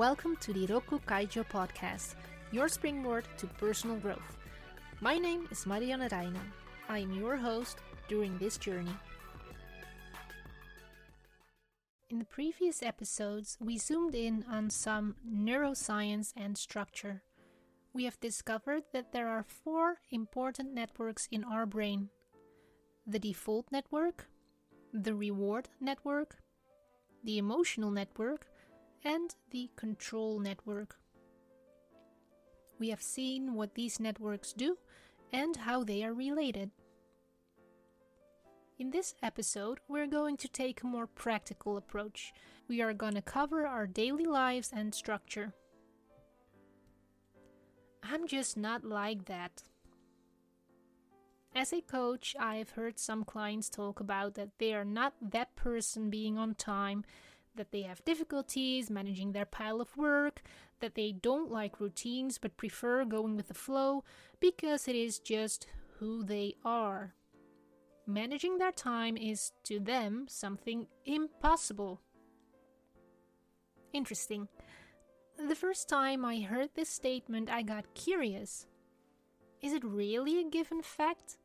Welcome to the Rokku Kaijo podcast, your springboard to personal growth. My name is Marianne Reijnen. I am your host during this journey. In the previous episodes, we zoomed in on some neuroscience and structure. We have discovered that there are four important networks in our brain the default network, the reward network, the emotional network, and the control network. We have seen what these networks do and how they are related. In this episode, we're going to take a more practical approach. We are going to cover our daily lives and structure. I'm just not like that. As a coach, I've heard some clients talk about that they are not that person being on time that they have difficulties managing their pile of work, that they don't like routines but prefer going with the flow because it is just who they are. Managing their time is to them something impossible. Interesting. The first time I heard this statement, I got curious. Is it really a given fact?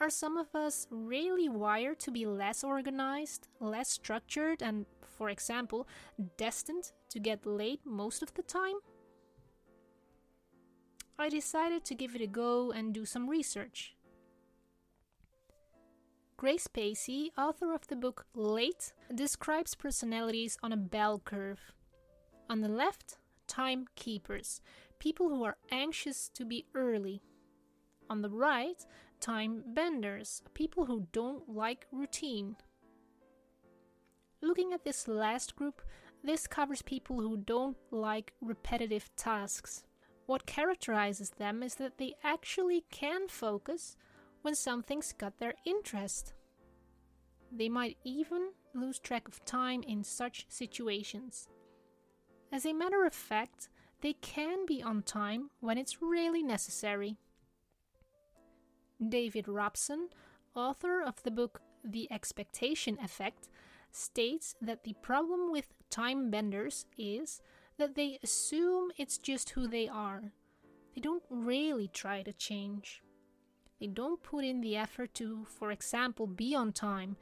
Are some of us really wired to be less organized, less structured, and, for example, destined to get late most of the time? I decided to give it a go and do some research. Grace Pacie, author of the book Late, describes personalities on a bell curve. On the left, timekeepers, people who are anxious to be early. On the right, time benders, people who don't like routine. Looking at this last group, this covers people who don't like repetitive tasks. What characterizes them is that they actually can focus when something's got their interest. They might even lose track of time in such situations. As a matter of fact, they can be on time when it's really necessary. David Robson, author of the book The Expectation Effect, states that the problem with time benders is that they assume it's just who they are. They don't really try to change. They don't put in the effort to, for example, be on time,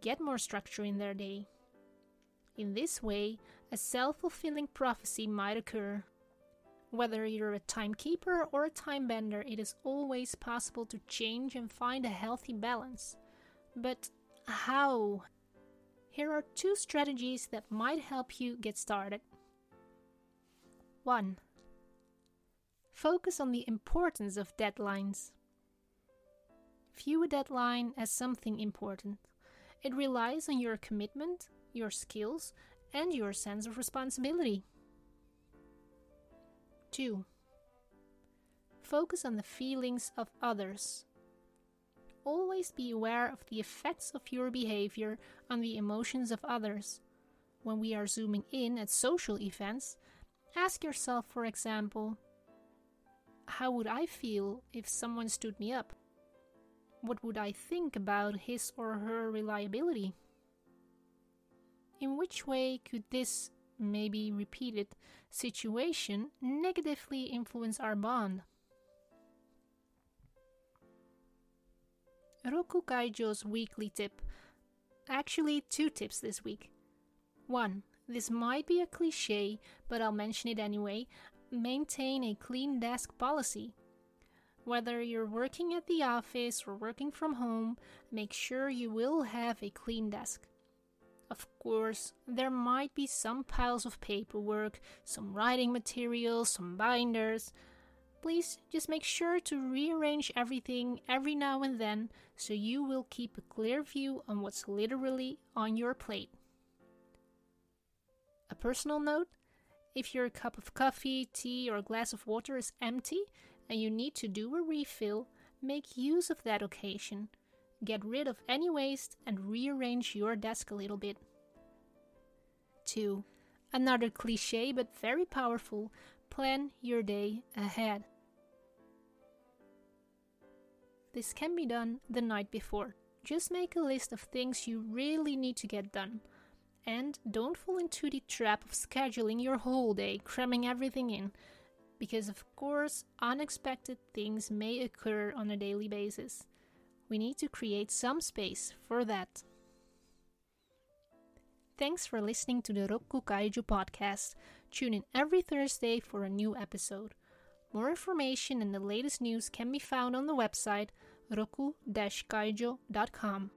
get more structure in their day. In this way, a self fulfilling prophecy might occur. Whether you're a timekeeper or a time bender, it is always possible to change and find a healthy balance. But how? Here are two strategies that might help you get started. 1. Focus on the importance of deadlines. View a deadline as something important. It relies on your commitment, your skills, and your sense of responsibility. 2. Focus on the feelings of others. Always be aware of the effects of your behavior on the emotions of others. When we are zooming in at social events, ask yourself, for example, how would I feel if someone stood me up? What would I think about his or her reliability? In which way could this maybe repeated situation negatively influence our bond. Rokku Kaijo's weekly tip. Actually, two tips this week. One, this might be a cliche, but I'll mention it anyway. Maintain a clean desk policy. Whether you're working at the office or working from home, make sure you will have a clean desk. Of course, there might be some piles of paperwork, some writing materials, some binders. Please just make sure to rearrange everything every now and then so you will keep a clear view on what's literally on your plate. A personal note if your cup of coffee, tea, or glass of water is empty and you need to do a refill, make use of that occasion get rid of any waste, and rearrange your desk a little bit. 2. Another cliche but very powerful plan your day ahead. This can be done the night before. Just make a list of things you really need to get done. And don't fall into the trap of scheduling your whole day, cramming everything in, because of course, unexpected things may occur on a daily basis. We need to create some space for that. Thanks for listening to the Rokku Kaijo podcast. Tune in every Thursday for a new episode. More information and the latest news can be found on the website rokku-kaijo.com.